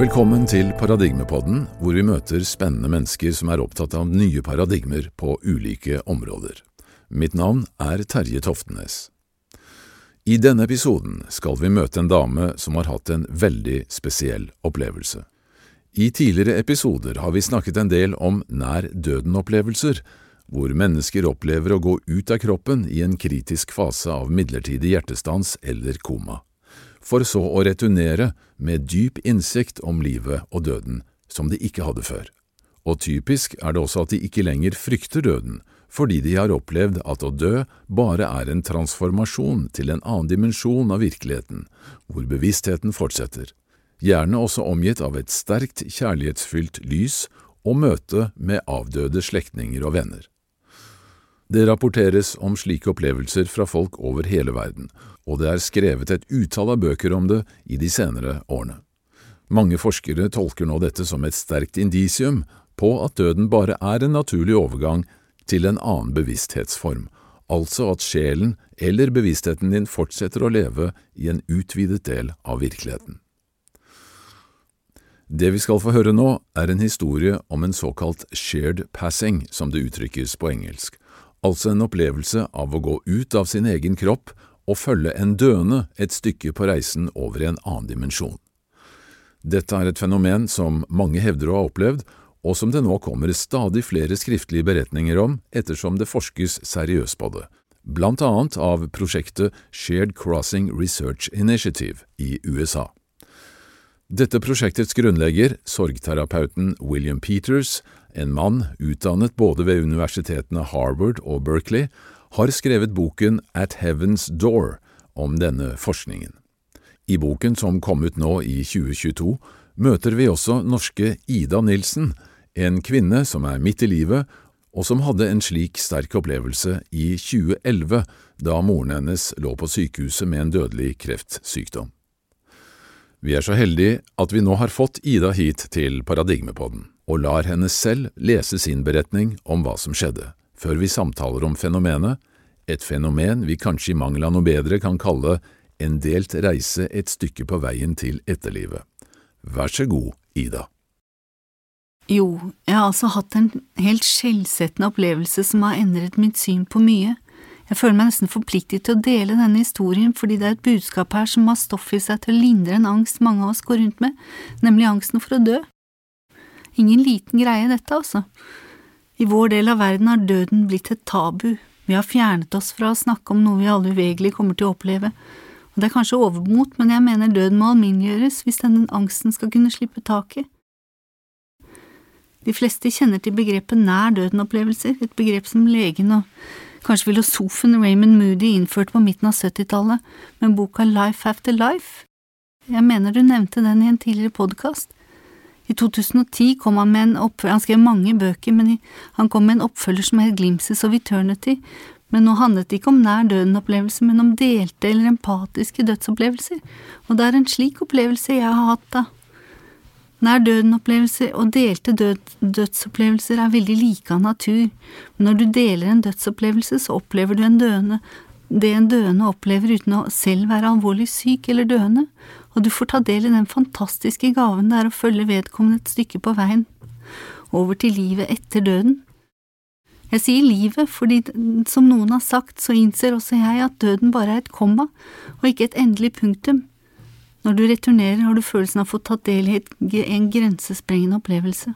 Velkommen til Paradigmepodden, hvor vi møter spennende mennesker som er opptatt av nye paradigmer på ulike områder. Mitt navn er Terje Toftenes. I denne episoden skal vi møte en dame som har hatt en veldig spesiell opplevelse. I tidligere episoder har vi snakket en del om nær døden-opplevelser, hvor mennesker opplever å gå ut av kroppen i en kritisk fase av midlertidig hjertestans eller koma, for så å returnere med dyp innsikt om livet og døden som de ikke hadde før. Og typisk er det også at de ikke lenger frykter døden, fordi de har opplevd at å dø bare er en transformasjon til en annen dimensjon av virkeligheten, hvor bevisstheten fortsetter, gjerne også omgitt av et sterkt kjærlighetsfylt lys og møte med avdøde slektninger og venner. Det rapporteres om slike opplevelser fra folk over hele verden, og det er skrevet et utall av bøker om det i de senere årene. Mange forskere tolker nå dette som et sterkt indisium på at døden bare er en naturlig overgang til en annen bevissthetsform, altså at sjelen eller bevisstheten din fortsetter å leve i en utvidet del av virkeligheten. Det vi skal få høre nå, er en historie om en såkalt shared passing, som det uttrykkes på engelsk, altså en opplevelse av å gå ut av sin egen kropp og følge en døende et stykke på reisen over i en annen dimensjon. Dette er et fenomen som mange hevder å ha opplevd, og som det nå kommer stadig flere skriftlige beretninger om ettersom det forskes seriøst på det, blant annet av prosjektet Shared Crossing Research Initiative i USA. Dette prosjektets grunnlegger, sorgterapeuten William Peters, en mann utdannet både ved universitetene Harvard og Berkeley, har skrevet boken At Heaven's Door om denne forskningen. I boken som kom ut nå i 2022, møter vi også norske Ida Nilsen, en kvinne som er midt i livet, og som hadde en slik sterk opplevelse i 2011, da moren hennes lå på sykehuset med en dødelig kreftsykdom. Vi er så heldige at vi nå har fått Ida hit til Paradigmepodden og lar henne selv lese sin beretning om hva som skjedde, før vi samtaler om fenomenet, et fenomen vi kanskje i mangel av noe bedre kan kalle en delt reise et stykke på veien til etterlivet. Vær så god, Ida. Jo, jeg har altså hatt en helt skjellsettende opplevelse som har endret mitt syn på mye. Jeg føler meg nesten forpliktet til å dele denne historien fordi det er et budskap her som har stoff i seg til å lindre en angst mange av oss går rundt med, nemlig angsten for å dø. Ingen liten greie, dette, altså. I vår del av verden har døden blitt et tabu, vi har fjernet oss fra å snakke om noe vi alle uvegelig kommer til å oppleve, og det er kanskje overmot, men jeg mener døden må alminneliggjøres hvis denne angsten skal kunne slippe taket. De fleste kjenner til begrepet nær døden-opplevelser, et begrep som legen og kanskje filosofen Raymond Moody innførte på midten av 70-tallet med boka Life After Life. Jeg mener du nevnte den i en tidligere podkast. I 2010 kom han med en oppfølger, han skrev mange bøker, men han kom med en oppfølger som het Glimpses of Eternity, men nå handlet det ikke om nær døden-opplevelser, men om delte eller empatiske dødsopplevelser, og det er en slik opplevelse jeg har hatt da. Nær døden-opplevelser og delte død, dødsopplevelser er veldig like av natur, men når du deler en dødsopplevelse, så opplever du en døende, det en døende opplever uten å selv være alvorlig syk eller døende, og du får ta del i den fantastiske gaven det er å følge vedkommende et stykke på veien, over til livet etter døden. Jeg sier livet fordi, som noen har sagt, så innser også jeg at døden bare er et komma og ikke et endelig punktum. Når du returnerer, har du følelsen av å få tatt del i en grensesprengende opplevelse.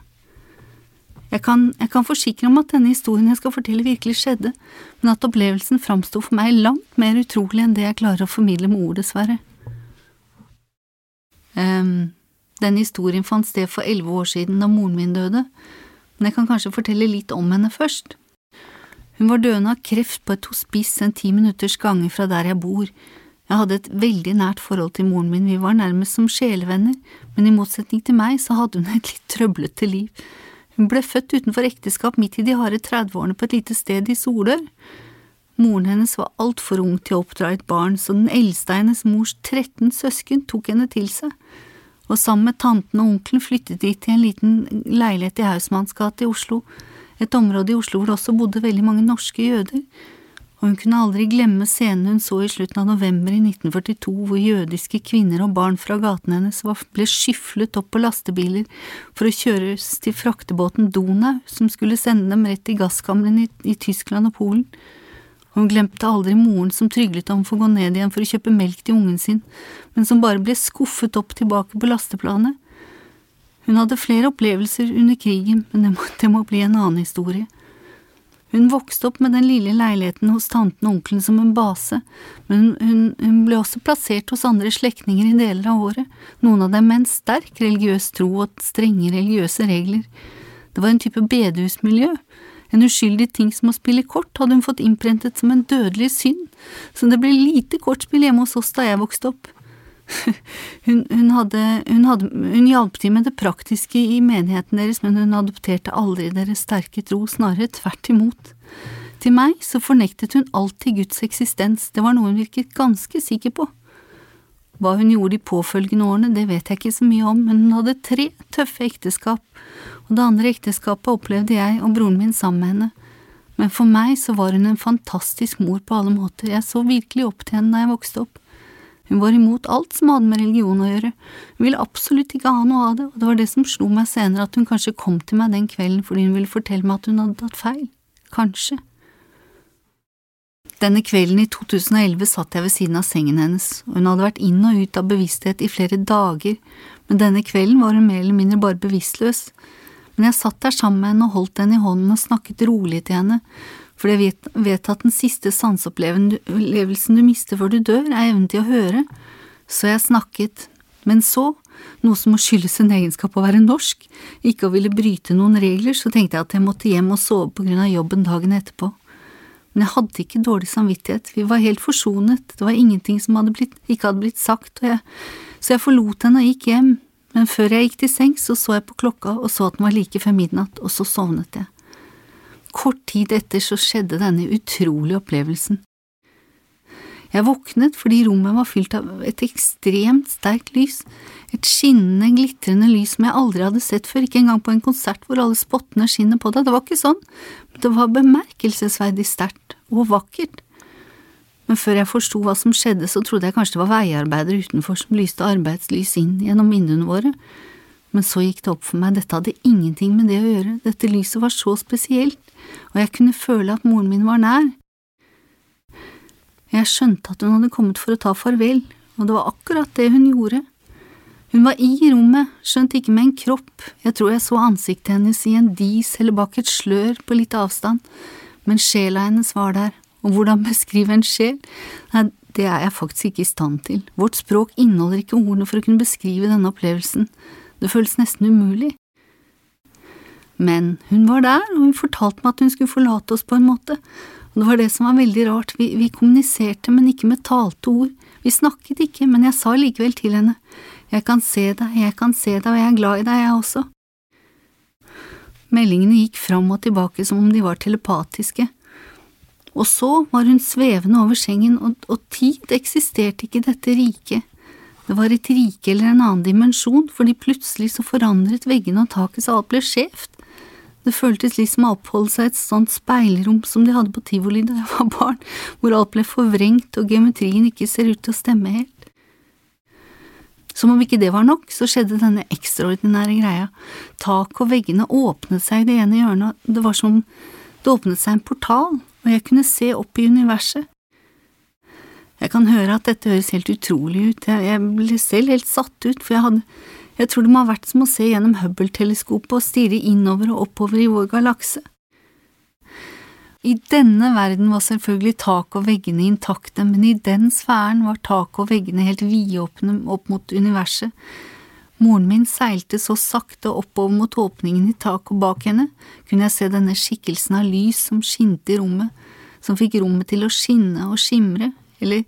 Jeg kan, jeg kan, forsikre om at denne historien jeg skal fortelle, virkelig skjedde, men at opplevelsen framsto for meg langt mer utrolig enn det jeg klarer å formidle med ord, dessverre. Um, denne historien fant sted for elleve år siden da moren min døde, men jeg kan kanskje fortelle litt om henne først. Hun var døende av kreft på et hospice en ti minutters gange fra der jeg bor. Jeg hadde et veldig nært forhold til moren min, vi var nærmest som sjelevenner, men i motsetning til meg så hadde hun et litt trøblete liv. Hun ble født utenfor ekteskap midt i de harde 30-årene på et lite sted i Solør. Moren hennes var altfor ung til å oppdra et barn, så den eldste av hennes mors 13 søsken tok henne til seg, og sammen med tanten og onkelen flyttet de til en liten leilighet i Hausmannsgate i Oslo, et område i Oslo hvor det også bodde veldig mange norske jøder, og og hun kunne aldri glemme scenen hun så i slutten av november i 1942 hvor jødiske kvinner og barn fra gaten hennes ble skyflet opp på lastebiler for å kjøres til fraktebåten Donau som skulle sende dem rett i gasskamrene i, i Tyskland og Polen. Hun glemte aldri moren som tryglet om å gå ned igjen for å kjøpe melk til ungen sin, men som bare ble skuffet opp tilbake på lasteplanet. Hun hadde flere opplevelser under krigen, men det må, det må bli en annen historie. Hun vokste opp med den lille leiligheten hos tanten og onkelen som en base, men hun, hun ble også plassert hos andre slektninger i deler av året, noen av dem med en sterk religiøs tro og strenge religiøse regler. Det var en type bedehusmiljø. En uskyldig ting som å spille kort hadde hun fått innprentet som en dødelig synd, så det ble lite kortspill hjemme hos oss da jeg vokste opp. Hun, hun, hadde, hun, hadde, hun hjalp til med det praktiske i menigheten deres, men hun adopterte aldri deres sterke tro, snarere tvert imot. Til meg så fornektet hun alltid Guds eksistens, det var noe hun virket ganske sikker på. Hva hun gjorde de påfølgende årene, det vet jeg ikke så mye om, men hun hadde tre tøffe ekteskap, og det andre ekteskapet opplevde jeg og broren min sammen med henne. Men for meg så var hun en fantastisk mor på alle måter, jeg så virkelig opp til henne da jeg vokste opp. Hun var imot alt som hadde med religion å gjøre, hun ville absolutt ikke ha noe av det, og det var det som slo meg senere at hun kanskje kom til meg den kvelden fordi hun ville fortelle meg at hun hadde tatt feil. Kanskje. Denne kvelden i 2011 satt jeg ved siden av sengen hennes, og hun hadde vært inn og ut av bevissthet i flere dager, men denne kvelden var hun mer eller mindre bare bevisstløs. Men jeg satt der sammen med henne og holdt henne i hånden og snakket rolig til henne, for jeg vet, vet at den siste sanseopplevelsen du mister før du dør, er evnen til å høre. Så jeg snakket, men så, noe som må skyldes en egenskap å være norsk, ikke å ville bryte noen regler, så tenkte jeg at jeg måtte hjem og sove på grunn av jobben dagen etterpå. Men jeg hadde ikke dårlig samvittighet, vi var helt forsonet, det var ingenting som hadde blitt, ikke hadde blitt sagt, jeg, så jeg forlot henne og gikk hjem, men før jeg gikk til sengs så så jeg på klokka og så at den var like før midnatt, og så sovnet jeg. Kort tid etter så skjedde denne utrolige opplevelsen. Jeg våknet fordi rommet var fylt av et ekstremt sterkt lys, et skinnende, glitrende lys som jeg aldri hadde sett før, ikke engang på en konsert hvor alle spottene skinner på deg, det var ikke sånn, men det var bemerkelsesverdig sterkt og vakkert. Men før jeg forsto hva som skjedde, så trodde jeg kanskje det var veiarbeidere utenfor som lyste arbeidslys inn gjennom vinduene våre, men så gikk det opp for meg, dette hadde ingenting med det å gjøre, dette lyset var så spesielt, og jeg kunne føle at moren min var nær. Jeg skjønte at hun hadde kommet for å ta farvel, og det var akkurat det hun gjorde. Hun var i rommet, skjønt ikke med en kropp, jeg tror jeg så ansiktet hennes i en dis eller bak et slør på litt avstand, men sjela hennes var der, og hvordan beskrive en sjel? Nei, det er jeg faktisk ikke i stand til, vårt språk inneholder ikke ordene for å kunne beskrive denne opplevelsen. Det føles nesten umulig. Men hun var der, og hun fortalte meg at hun skulle forlate oss på en måte, og det var det som var veldig rart, vi, vi kommuniserte, men ikke med talte ord, vi snakket ikke, men jeg sa likevel til henne, jeg kan se deg, jeg kan se deg, og jeg er glad i deg, jeg også. Meldingene gikk fram og tilbake som om de var telepatiske, og så var hun svevende over sengen, og, og tid eksisterte ikke i dette riket, det var et rike eller en annen dimensjon, fordi plutselig så forandret veggene og taket så alt ble skjevt. Det føltes litt som å oppholde seg i et sånt speilrom som de hadde på tivoli da jeg var barn, hvor alt ble forvrengt og geometrien ikke ser ut til å stemme helt. Som om ikke det var nok, så skjedde denne ekstraordinære greia. Taket og veggene åpnet seg i det ene hjørnet, det var som det åpnet seg en portal, og jeg kunne se opp i universet. Jeg kan høre at dette høres helt utrolig ut, jeg ble selv helt satt ut, for jeg hadde, jeg tror det må ha vært som å se gjennom Hubble-teleskopet og stirre innover og oppover i vår galakse. I denne verden var selvfølgelig taket og veggene intakte, men i den sfæren var taket og veggene helt vidåpne opp mot universet. Moren min seilte så sakte oppover mot åpningen i taket, og bak henne kunne jeg se denne skikkelsen av lys som skinte i rommet, som fikk rommet til å skinne og skimre, eller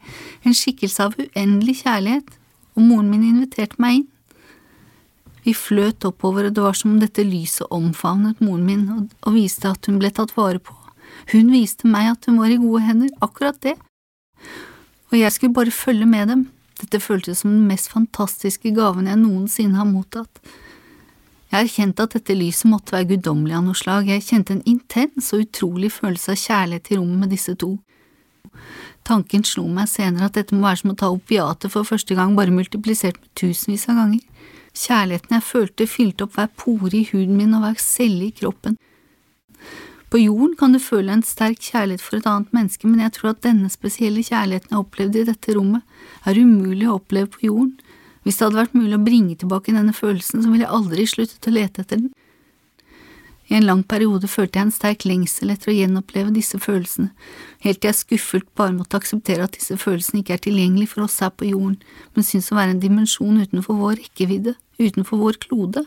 en skikkelse av uendelig kjærlighet, og moren min inviterte meg inn. Vi fløt oppover, og det var som om dette lyset omfavnet moren min og, og viste at hun ble tatt vare på. Hun viste meg at hun var i gode hender, akkurat det. Og jeg skulle bare følge med dem. Dette føltes som den mest fantastiske gaven jeg noensinne har mottatt. Jeg erkjente at dette lyset måtte være guddommelig av noe slag, jeg kjente en intens og utrolig følelse av kjærlighet i rommet med disse to. Tanken slo meg senere at dette må være som å ta opiater for første gang, bare multiplisert med tusenvis av ganger. Kjærligheten jeg følte, fylte opp hver pore i huden min og hver celle i kroppen. På jorden kan du føle en sterk kjærlighet for et annet menneske, men jeg tror at denne spesielle kjærligheten jeg opplevde i dette rommet, er umulig å oppleve på jorden. Hvis det hadde vært mulig å bringe tilbake denne følelsen, så ville jeg aldri sluttet å lete etter den. I en lang periode følte jeg en sterk lengsel etter å gjenoppleve disse følelsene, helt til jeg skuffelt bare måtte akseptere at disse følelsene ikke er tilgjengelige for oss her på jorden, men synes å være en dimensjon utenfor vår rekkevidde, utenfor vår klode.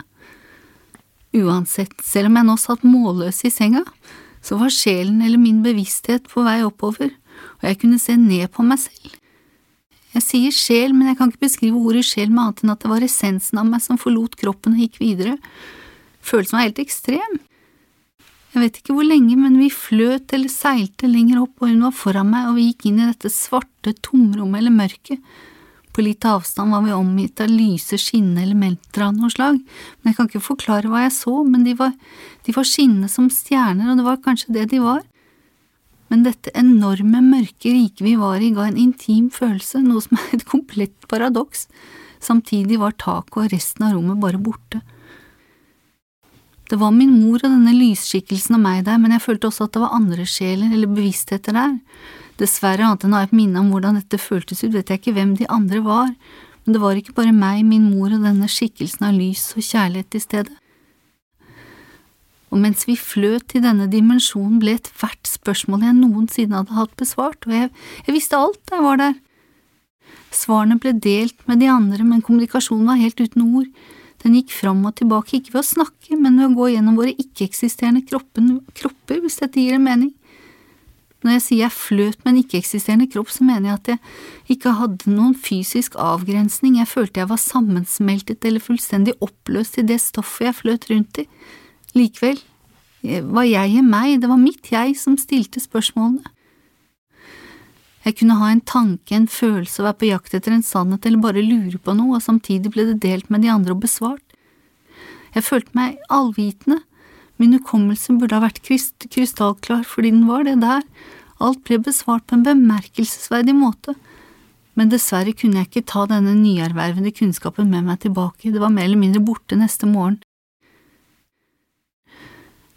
Uansett, selv om jeg nå satt målløs i senga, så var sjelen eller min bevissthet på vei oppover, og jeg kunne se ned på meg selv. Jeg sier sjel, men jeg kan ikke beskrive ordet sjel med annet enn at det var essensen av meg som forlot kroppen og gikk videre. Følelsen var helt ekstrem. Jeg vet ikke hvor lenge, men vi fløt eller seilte lenger opp, og hun var foran meg, og vi gikk inn i dette svarte tomrommet eller mørket, på litt avstand var vi omgitt av lyse, skinnende elementer av noe slag, men jeg kan ikke forklare hva jeg så, men de var, de var skinnende som stjerner, og det var kanskje det de var. Men dette enorme, mørke riket vi var i, ga en intim følelse, noe som er et komplett paradoks. Samtidig var taket og resten av rommet bare borte. Det var min mor og denne lysskikkelsen og meg der, men jeg følte også at det var andre sjeler eller bevisstheter der. Dessverre, annet enn å ha et minne om hvordan dette føltes ut, vet jeg ikke hvem de andre var, men det var ikke bare meg, min mor og denne skikkelsen av lys og kjærlighet i stedet. Og mens vi fløt til denne dimensjonen, ble ethvert spørsmål jeg noensinne hadde hatt besvart, og jeg, jeg visste alt da jeg var der. Svarene ble delt med de andre, men kommunikasjonen var helt uten ord. Den gikk fram og tilbake, ikke ved å snakke, men ved å gå gjennom våre ikke-eksisterende kropper, hvis dette gir en mening. Når jeg sier jeg fløt med en ikke-eksisterende kropp, så mener jeg at jeg ikke hadde noen fysisk avgrensning, jeg følte jeg var sammensmeltet eller fullstendig oppløst i det stoffet jeg fløt rundt i. Likevel var jeg i meg, det var mitt jeg som stilte spørsmålene. Jeg kunne ha en tanke, en følelse, å være på jakt etter en sannhet eller bare lure på noe, og samtidig ble det delt med de andre og besvart. Jeg følte meg allvitende, Min hukommelse burde ha vært kryst krystallklar fordi den var det der, alt ble besvart på en bemerkelsesverdig måte, men dessverre kunne jeg ikke ta denne nyervervede kunnskapen med meg tilbake, det var mer eller mindre borte neste morgen.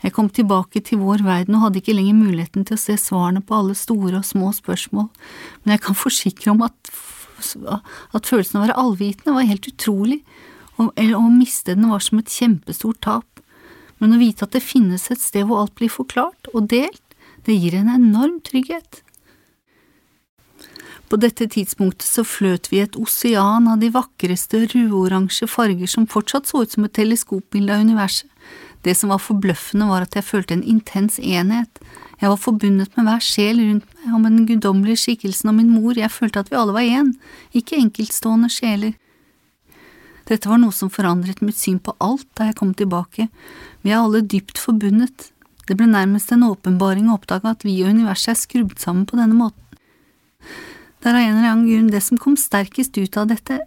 Jeg kom tilbake til vår verden og hadde ikke lenger muligheten til å se svarene på alle store og små spørsmål, men jeg kan forsikre om at, at følelsen av å være allvitende var helt utrolig, og, eller å miste den var som et kjempestort tap men å vite at det finnes et sted hvor alt blir forklart og delt, det gir en enorm trygghet. På dette tidspunktet så fløt vi i et osean av de vakreste rødoransje farger som fortsatt så ut som et teleskopbilde av universet. Det som var forbløffende var at jeg følte en intens enhet. Jeg var forbundet med hver sjel rundt meg og med den guddommelige skikkelsen av min mor, jeg følte at vi alle var én, ikke enkeltstående sjeler. Dette var noe som forandret mitt syn på alt da jeg kom tilbake, vi er alle dypt forbundet, det ble nærmest en åpenbaring å oppdage at vi og universet er skrudd sammen på denne måten. Det er av en eller annen grunn det som kom sterkest ut av dette,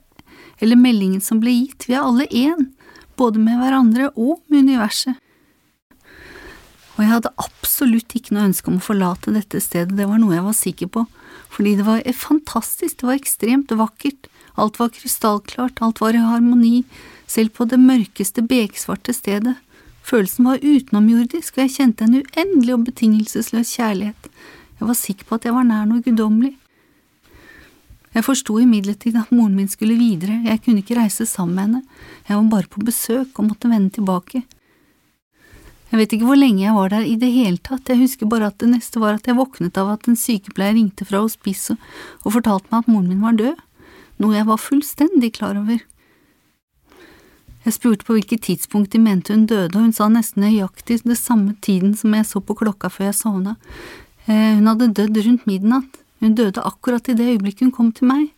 eller meldingen som ble gitt, vi er alle én, både med hverandre og med universet. Og jeg hadde absolutt ikke noe ønske om å forlate dette stedet, det var noe jeg var sikker på, fordi det var fantastisk, det var ekstremt vakkert, alt var krystallklart, alt var i harmoni, selv på det mørkeste beksvarte stedet. Følelsen var utenomjordisk, og jeg kjente en uendelig og betingelsesløs kjærlighet. Jeg var sikker på at jeg var nær noe guddommelig. Jeg forsto imidlertid at moren min skulle videre, jeg kunne ikke reise sammen med henne, jeg var bare på besøk og måtte vende tilbake. Jeg vet ikke hvor lenge jeg var der i det hele tatt, jeg husker bare at det neste var at jeg våknet av at en sykepleier ringte fra hospicet og fortalte meg at moren min var død noe jeg var fullstendig klar over. Jeg spurte på hvilket tidspunkt de mente hun døde, og hun sa nesten nøyaktig det samme tiden som jeg så på klokka før jeg sovna. Eh, hun hadde dødd rundt midnatt, hun døde akkurat i det øyeblikket hun kom til meg.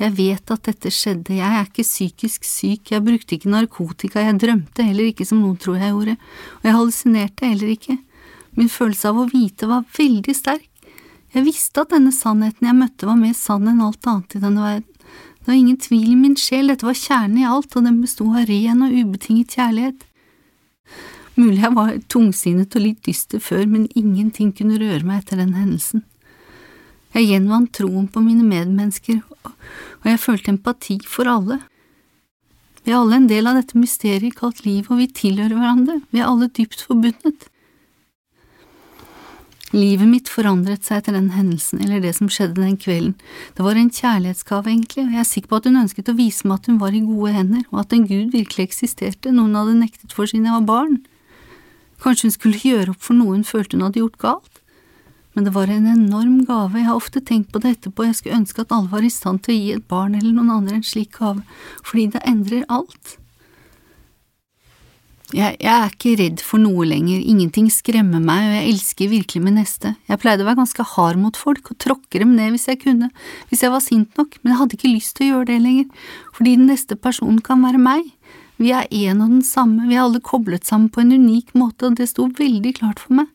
Jeg vet at dette skjedde, jeg er ikke psykisk syk, jeg brukte ikke narkotika, jeg drømte heller ikke som noen tror jeg gjorde, og jeg hallusinerte heller ikke. Min følelse av å vite var veldig sterk. Jeg visste at denne sannheten jeg møtte var mer sann enn alt annet i denne verden. Det var ingen tvil i min sjel, dette var kjernen i alt, og den bestod av ren og ubetinget kjærlighet. Mulig jeg var tungsinnet og litt dyster før, men ingenting kunne røre meg etter den hendelsen. Jeg gjenvant troen på mine medmennesker, og jeg følte empati for alle. Vi er alle en del av dette mysteriet kalt liv, og vi tilhører hverandre, vi er alle dypt forbundet. Livet mitt forandret seg etter den hendelsen, eller det som skjedde den kvelden. Det var en kjærlighetsgave, egentlig, og jeg er sikker på at hun ønsket å vise meg at hun var i gode hender, og at en gud virkelig eksisterte, noe hun hadde nektet for siden jeg var barn. Kanskje hun skulle gjøre opp for noe hun følte hun hadde gjort galt? Men det var en enorm gave, jeg har ofte tenkt på det etterpå, jeg skulle ønske at alle var i stand til å gi et barn eller noen andre en slik gave, fordi det endrer alt. Jeg, jeg, er ikke redd for noe lenger, ingenting skremmer meg, og jeg elsker virkelig min neste. Jeg pleide å være ganske hard mot folk og tråkke dem ned hvis jeg kunne, hvis jeg var sint nok, men jeg hadde ikke lyst til å gjøre det lenger, fordi den neste personen kan være meg. Vi er en og den samme, vi er alle koblet sammen på en unik måte, og det sto veldig klart for meg.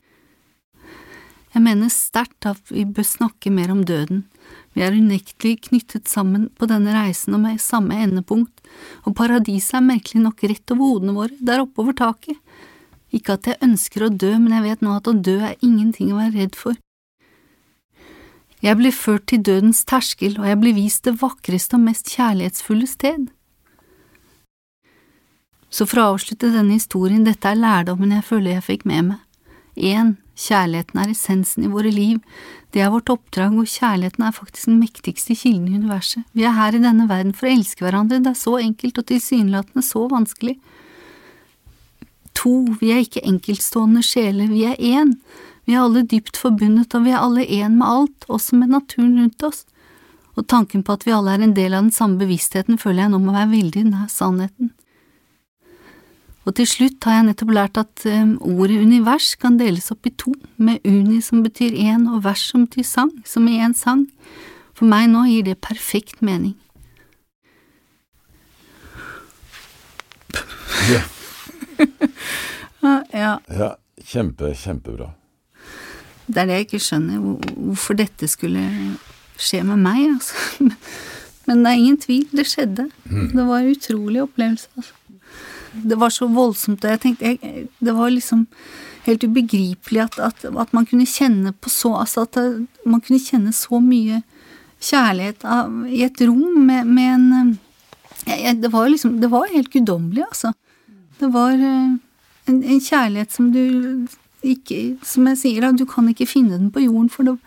Jeg mener sterkt at vi bør snakke mer om døden. Vi er unektelig knyttet sammen på denne reisen og med samme endepunkt, og paradiset er merkelig nok rett over hodene våre, der oppe over taket. Ikke at jeg ønsker å dø, men jeg vet nå at å dø er ingenting å være redd for. Jeg blir ført til dødens terskel, og jeg blir vist det vakreste og mest kjærlighetsfulle sted. Så for å avslutte denne historien, dette er lærdommen jeg føler jeg fikk med meg. 1. Kjærligheten er essensen i våre liv, det er vårt oppdrag, og kjærligheten er faktisk den mektigste kilden i universet. Vi er her i denne verden for å elske hverandre, det er så enkelt og tilsynelatende så vanskelig. To, vi er ikke enkeltstående sjeler, vi er én. Vi er alle dypt forbundet, og vi er alle én med alt, også med naturen rundt oss. Og tanken på at vi alle er en del av den samme bevisstheten, føler jeg nå må være veldig nær sannheten. Og til slutt har jeg nettopp lært at um, ordet univers kan deles opp i to, med uni som betyr én og vers som betyr sang, som i én sang. For meg nå gir det perfekt mening. Ja. ja. ja. Kjempe, kjempebra. Det er det jeg ikke skjønner, hvorfor dette skulle skje med meg, altså. Men det er ingen tvil, det skjedde. Mm. Det var en utrolig opplevelse, altså det var så voldsomt, og jeg tenkte jeg, Det var liksom helt ubegripelig at, at, at, man kunne kjenne på så Altså at man kunne kjenne så mye kjærlighet av, i et rom med, med en jeg, Det var liksom Det var helt guddommelig, altså. Det var eh, en, en, kjærlighet som du ikke Som jeg sier, da, du kan ikke finne den på jorden, for det,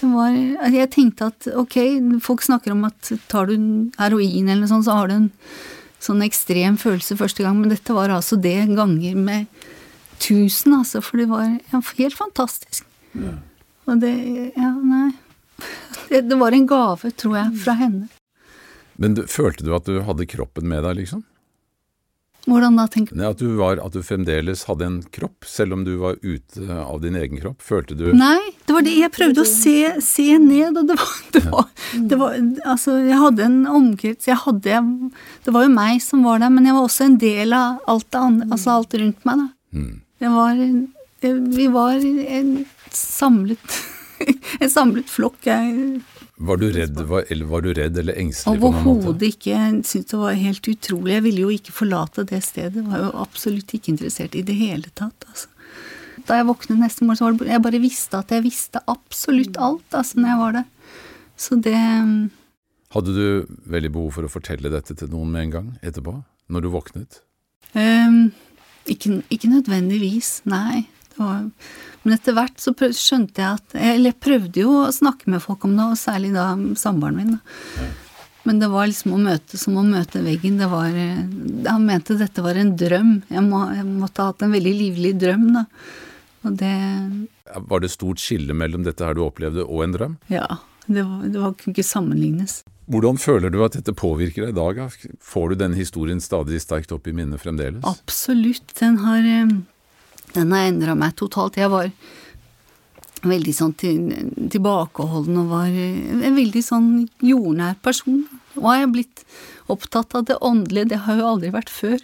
det var Jeg tenkte at ok, folk snakker om at tar du heroin eller noe sånt, så har du en sånn ekstrem følelse første gang, men dette var altså det ganger med tusen, altså, for det var ja, helt fantastisk. Ja. Og det Ja, nei. Det, det, var en gave, tror jeg, fra henne. Men du, følte du at du hadde kroppen med deg, liksom? Hvordan da, tenker du? At du, var, at du fremdeles hadde en kropp, selv om du var ute av din egen kropp? Følte du Nei, det var det jeg prøvde å se, se ned, og det var, det var, det var, Altså, jeg hadde en omkrets Jeg hadde Det var jo meg som var der, men jeg var også en del av alt det andre, altså alt rundt meg, da. Mm. Det var Vi var en samlet En samlet flokk. Jeg var du redd, eller var du redd eller engstelig på noen måte? Overhodet ikke. Jeg syntes det var helt utrolig. Jeg ville jo ikke forlate det stedet. Var jo absolutt ikke interessert i det hele tatt. Altså. Da jeg våknet neste morgen, så var det Jeg bare visste at jeg visste absolutt alt altså, når jeg var der. Så det um, Hadde du veldig behov for å fortelle dette til noen med en gang etterpå? Når du våknet? Um, ikke, ikke nødvendigvis, nei. Men etter hvert så skjønte jeg at Eller jeg prøvde jo å snakke med folk om det, og særlig da samboeren min. Da. Men det var liksom å møte som å møte veggen. Det var Han mente dette var en drøm. Jeg, må, jeg måtte ha hatt en veldig livlig drøm, da. Og det Var det stort skille mellom dette her du opplevde, og en drøm? Ja. Det, var, det var, kunne ikke sammenlignes. Hvordan føler du at dette påvirker deg i dag? Får du denne historien stadig sterkt opp i minnet fremdeles? Absolutt. Den har den har endra meg totalt. Jeg var veldig sånn til, tilbakeholden og var en veldig sånn jordnær person. Og har jeg blitt opptatt av det åndelige, det har jo aldri vært før.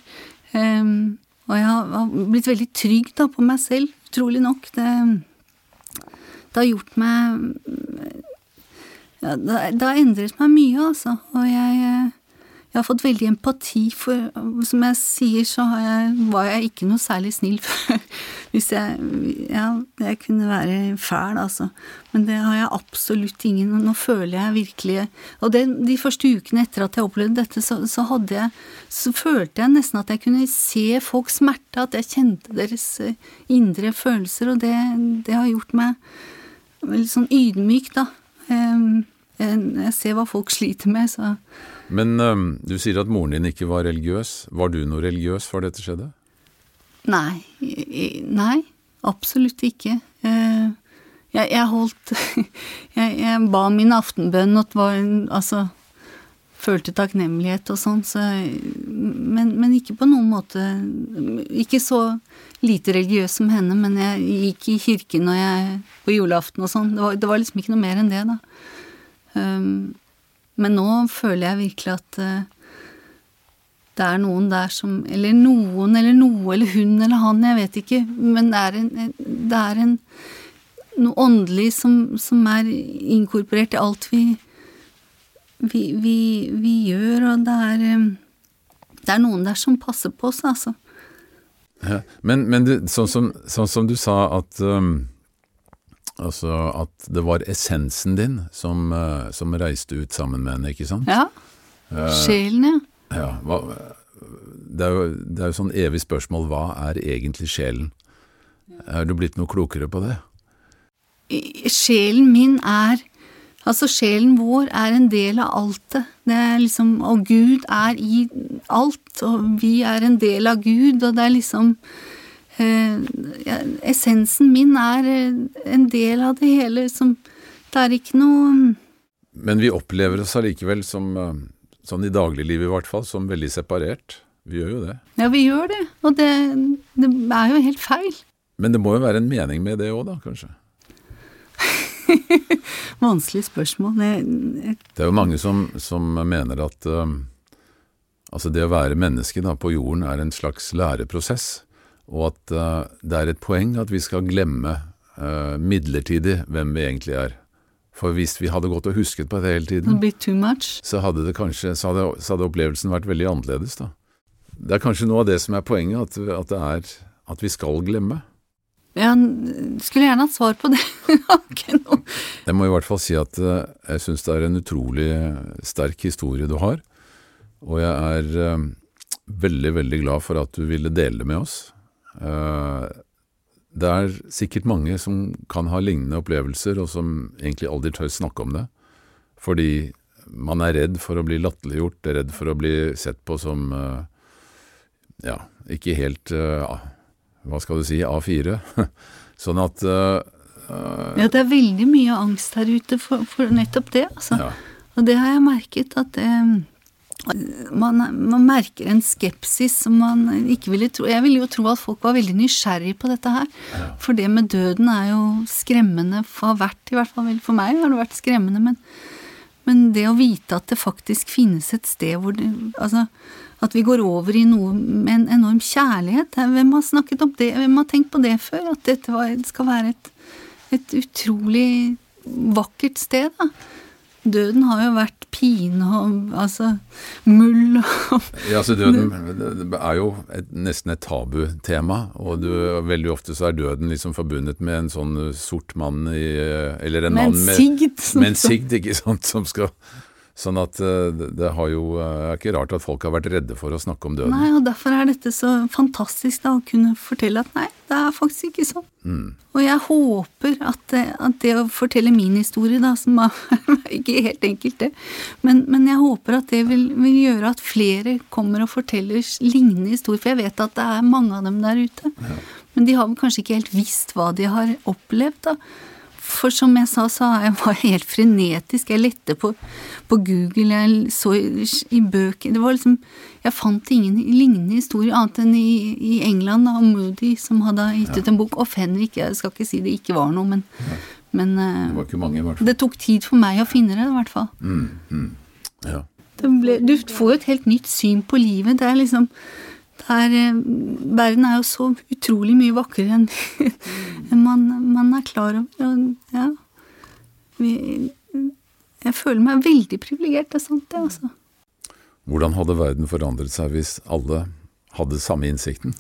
Um, og jeg har blitt veldig trygg da på meg selv, utrolig nok. Det, det har gjort meg ja, det, det, har endret meg mye, altså. Og jeg, jeg har fått veldig empati for Som jeg sier, så jeg, var jeg ikke noe særlig snill før. Hvis jeg Ja, jeg kunne være fæl, altså. Men det har jeg absolutt ingen Nå føler jeg virkelig Og det, de første ukene etter at jeg opplevde dette, så, så hadde jeg Så følte jeg nesten at jeg kunne se folks smerte, at jeg kjente deres eh, indre følelser, og det, det har gjort meg veldig sånn ydmyk, da. Jeg ser hva folk sliter med, så Men um, du sier at moren din ikke var religiøs. Var du noe religiøs før dette skjedde? Nei. Nei, absolutt ikke. Jeg, jeg holdt jeg, jeg, ba min aftenbønn og var altså følte takknemlighet og sånn, så men, men, ikke på noen måte Ikke så lite religiøs som henne, men jeg gikk i kirken og jeg, på julaften og sånn. Det, det, var liksom ikke noe mer enn det, da. Um, men nå føler jeg virkelig at uh, det er noen der som Eller noen eller noe, eller hun eller han, jeg vet ikke, men det er en, det er en noe åndelig som, som, er inkorporert i alt vi, vi, vi, vi gjør, og det er um, Det er noen der som passer på oss, altså. Ja, men, men det, sånn, som, sånn, som, du sa at um Altså at det var essensen din som, uh, som, reiste ut sammen med henne, ikke sant? Ja. Uh, Sjelen, ja. ja hva, det, er jo, det er jo sånn evig spørsmål hva er egentlig sjelen? Er du blitt noe klokere på det? Sjelen min er Altså, sjelen vår er en del av altet. Det er liksom Og Gud er i alt, og vi er en del av Gud, og det er liksom Eh, ja, essensen min er eh, en del av det hele som Det er ikke noe mm. Men vi opplever oss allikevel som, eh, sånn i dagliglivet i hvert fall, som veldig separert. Vi gjør jo det. Ja, vi gjør det, og det, det er jo helt feil. Men det må jo være en mening med det òg, da, kanskje? Vanskelig spørsmål. Det, er jo mange som, som mener at um, altså det å være menneske da, på jorden er en slags læreprosess og at uh, det er et poeng at vi skal glemme uh, midlertidig hvem vi egentlig er. For hvis vi hadde gått og husket på det hele tiden, så hadde, det kanskje, så hadde, så hadde, opplevelsen vært veldig annerledes, da. Det er kanskje noe av det som er poenget, at, at det er at vi skal glemme. Ja, skulle gjerne hatt svar på det. jeg må i hvert fall si at uh, jeg syns det er en utrolig sterk historie du har. Og jeg er veldig, veldig glad for at du ville dele det med oss. Eh, det er sikkert mange som kan ha lignende opplevelser, og som egentlig aldri tør snakke om det. Fordi man er redd for å bli latterliggjort, redd for å bli sett på som eh, ja, ikke helt ja, Hva skal du si A4. sånn at uh, Ja, det er veldig mye angst her ute for, for nettopp det, altså. Ja. Og det har jeg merket at det man, man, merker en skepsis som man ikke ville tro Jeg ville jo tro at folk var veldig nysgjerrig på dette her. Ja. For det med døden er jo skremmende, for har vært i hvert fall for meg har det vært skremmende. Men, men det å vite at det faktisk finnes et sted hvor det Altså at vi går over i noe med en enorm kjærlighet. Hvem har snakket om det? Hvem har tenkt på det før? At dette skal være et, et utrolig vakkert sted, da. Døden har jo vært pine og altså mull og Ja, altså døden er jo et, nesten et tabutema, og du, veldig ofte så er døden liksom forbundet med en sånn sort mann i Eller en mann med, med en sigd, ikke sant, som skal Sånn at eh, det har jo Det eh, er ikke rart at folk har vært redde for å snakke om døden. Nei, og derfor er dette så fantastisk da, å kunne fortelle at nei, det er faktisk ikke sånn. Mm. Og jeg håper at det, at det, å fortelle min historie, da, som er ikke helt enkelt, det, men, men jeg håper at det vil, vil, gjøre at flere kommer og forteller lignende historier, for jeg vet at det er mange av dem der ute. Ja. Men de har kanskje ikke helt visst hva de har opplevd, da. For som jeg sa, så jeg var jeg helt frenetisk. Jeg lette på, på Google, jeg så i, i bøker Det var liksom Jeg fant ingen lignende historier annet enn i, i England, da, Moody, som hadde gitt ut en bok. Og Fenrik. Jeg skal ikke si det ikke var noe, men, ja. men eh, Det var ikke mange, i hvert fall. Det tok tid for meg å finne det, i hvert fall. Mm, mm. Ja. Ble, du får jo et helt nytt syn på livet. Det er liksom er, eh, verden er jo så utrolig mye vakrere enn man, man, er klar over. Og ja vi, Jeg føler meg veldig privilegert, det er sant, det, altså. Hvordan hadde verden forandret seg hvis alle hadde samme innsikten?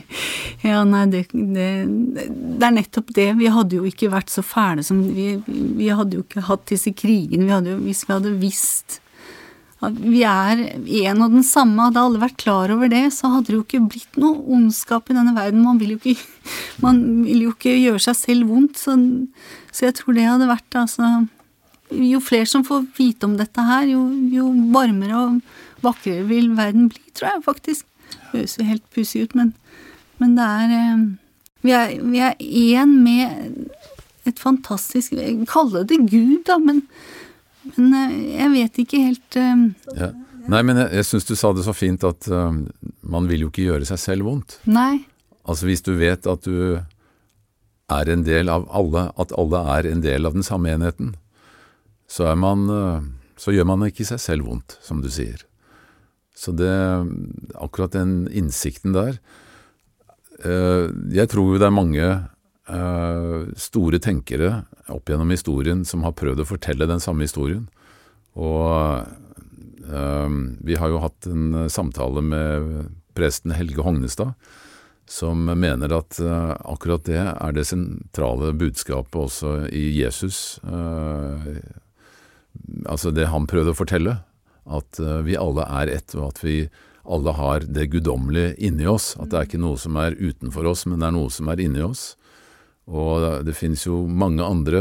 ja, nei, det, det, det, er nettopp det. Vi hadde jo ikke vært så fæle som Vi, vi hadde jo ikke hatt disse krigene. Vi hadde jo, hvis vi hadde visst at vi er en og den samme, hadde alle vært klar over det, så hadde det jo ikke blitt noe ondskap i denne verden. Man vil jo ikke, vil jo ikke gjøre seg selv vondt, så, så jeg tror det hadde vært altså Jo flere som får vite om dette her, jo, jo varmere og vakrere vil verden bli, tror jeg faktisk. Det høres jo helt pussig ut, men, men, det er eh, Vi er, vi er én med et fantastisk Kalle det Gud, da, men, men eh, jeg vet ikke helt uh, ja. Nei, men jeg, jeg syns du sa det så fint at uh, man vil jo ikke gjøre seg selv vondt. Nei. Altså hvis du vet at du er en del av alle, at alle er en del av den samme enheten, så er man Så gjør man ikke seg selv vondt, som du sier. Så det Akkurat den innsikten der eh, Jeg tror jo det er mange eh, store tenkere opp gjennom historien som har prøvd å fortelle den samme historien. Og eh, vi har jo hatt en samtale med presten Helge Hognestad, som mener at akkurat det er det sentrale budskapet også i Jesus. altså det han prøvde å fortelle at eh, vi alle er ett, og at vi alle har det guddommelige inni oss. At det er ikke noe som er utenfor oss, men det er noe som er inni oss. Og det finnes jo mange andre.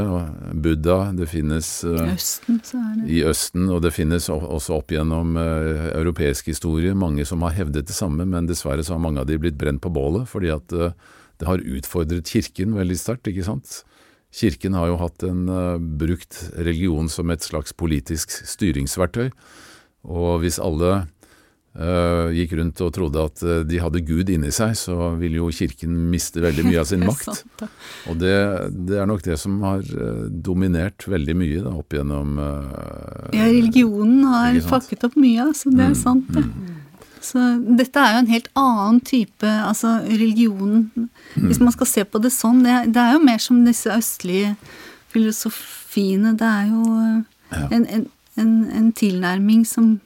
Buddha, det finnes I Østen, så er det. i Østen, og det finnes også opp gjennom uh, europeisk historie mange som har hevdet det samme, men dessverre så har mange av de blitt brent på bålet fordi at uh, det har utfordret Kirken veldig sterkt, ikke sant. Kirken har jo hatt en brukt religion som et slags politisk styringsverktøy. Og hvis alle uh, gikk rundt og trodde at uh, de hadde Gud inni seg, så ville jo kirken miste veldig mye av sin makt. og det, det, er nok det som har uh, dominert veldig mye da, opp gjennom Ja, religionen har fakket opp mye, altså. Det er mm, sant, det. Mm. Så dette er jo en helt annen type Altså religionen mm. Hvis man skal se på det sånn, det, det, er jo mer som disse østlige filosofiene. Det er jo en, en en, en tilnærming som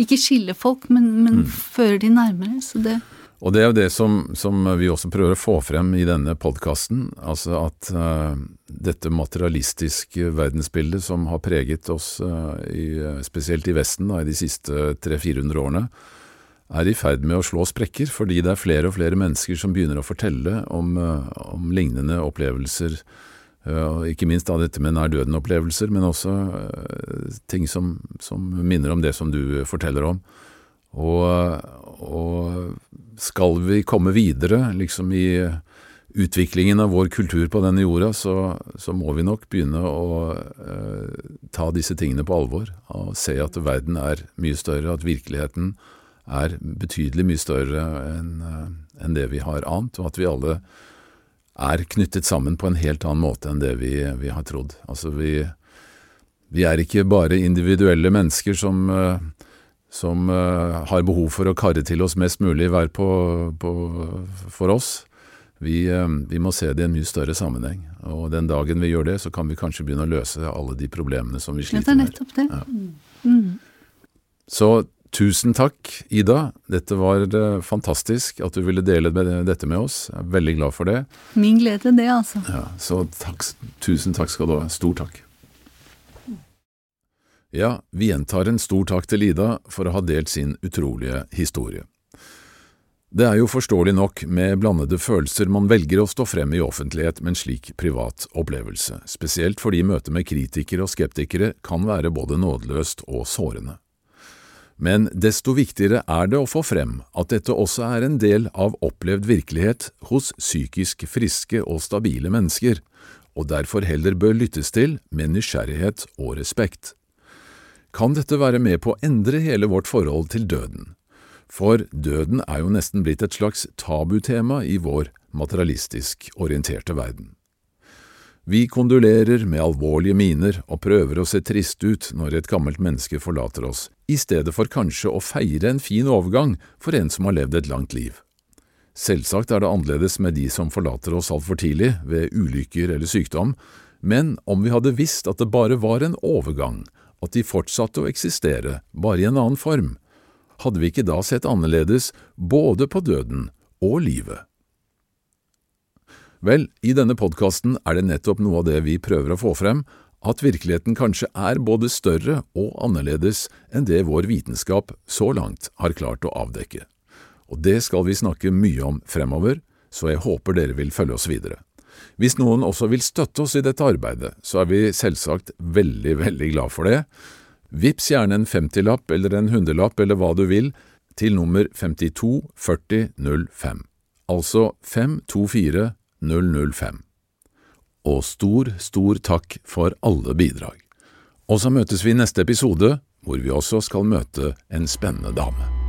ikke skiller folk, men, men mm. fører de nærmere. Så det og det er jo det som, som, vi også prøver å få frem i denne podkasten, altså at uh, dette materialistiske verdensbildet som har preget oss, uh, i, spesielt i Vesten da, i de siste 300-400 årene, er i ferd med å slå sprekker, fordi det er flere og flere mennesker som begynner å fortelle om, uh, om lignende opplevelser ikke minst da dette med nær døden-opplevelser, men også eh, ting som, som, minner om det som du forteller om. Og, og skal vi komme videre liksom i utviklingen av vår kultur på denne jorda, så, så må vi nok begynne å eh, ta disse tingene på alvor. Og se at verden er mye større, at virkeligheten er betydelig mye større enn eh, en det vi har ant, og at vi alle er knyttet sammen på en helt annen måte enn det vi, vi har trodd. Altså vi, vi, er ikke bare individuelle mennesker som, eh, som uh, har behov for å karre til oss mest mulig hver på, på, for oss. Vi, uh, vi, må se det i en mye større sammenheng. Og den dagen vi gjør det, så kan vi kanskje begynne å løse alle de problemene som vi sliter med. Det er nettopp det. Ja. Mm. Så Tusen takk, Ida. Dette var eh, fantastisk at du ville dele dette med oss. Jeg er veldig glad for det. Min glede, det, altså. Ja, så takk, tusen takk skal du ha. Stor takk. Ja, vi gjentar en stor takk til Ida for å ha delt sin utrolige historie. Det er jo forståelig nok med blandede følelser man velger å stå frem i offentlighet med en slik privat opplevelse, spesielt fordi møtet med kritikere og skeptikere kan være både nådeløst og sårende. Men desto viktigere er det å få frem at dette også er en del av opplevd virkelighet hos psykisk friske og stabile mennesker, og derfor heller bør lyttes til med nysgjerrighet og respekt. Kan dette være med på å endre hele vårt forhold til døden? For døden er jo nesten blitt et slags tabutema i vår materialistisk orienterte verden. Vi kondolerer med alvorlige miner og prøver å se trist ut når et gammelt menneske forlater oss, i stedet for kanskje å feire en fin overgang for en som har levd et langt liv. Selvsagt er det annerledes med de som forlater oss altfor tidlig, ved ulykker eller sykdom, men om vi hadde visst at det bare var en overgang, at de fortsatte å eksistere, bare i en annen form, hadde vi ikke da sett annerledes både på døden og livet? Vel, i denne podkasten er det nettopp noe av det vi prøver å få frem, at virkeligheten kanskje er både større og annerledes enn det vår vitenskap så langt har klart å avdekke. Og det skal vi snakke mye om fremover, så jeg håper dere vil følge oss videre. Hvis noen også vil støtte oss i dette arbeidet, så er vi selvsagt veldig, veldig glad for det. Vips gjerne en femtilapp eller en hundrelapp eller hva du vil, til nummer 524005, altså 524005. Og stor, stor takk for alle bidrag. Og så møtes vi i neste episode, hvor vi også skal møte en spennende dame.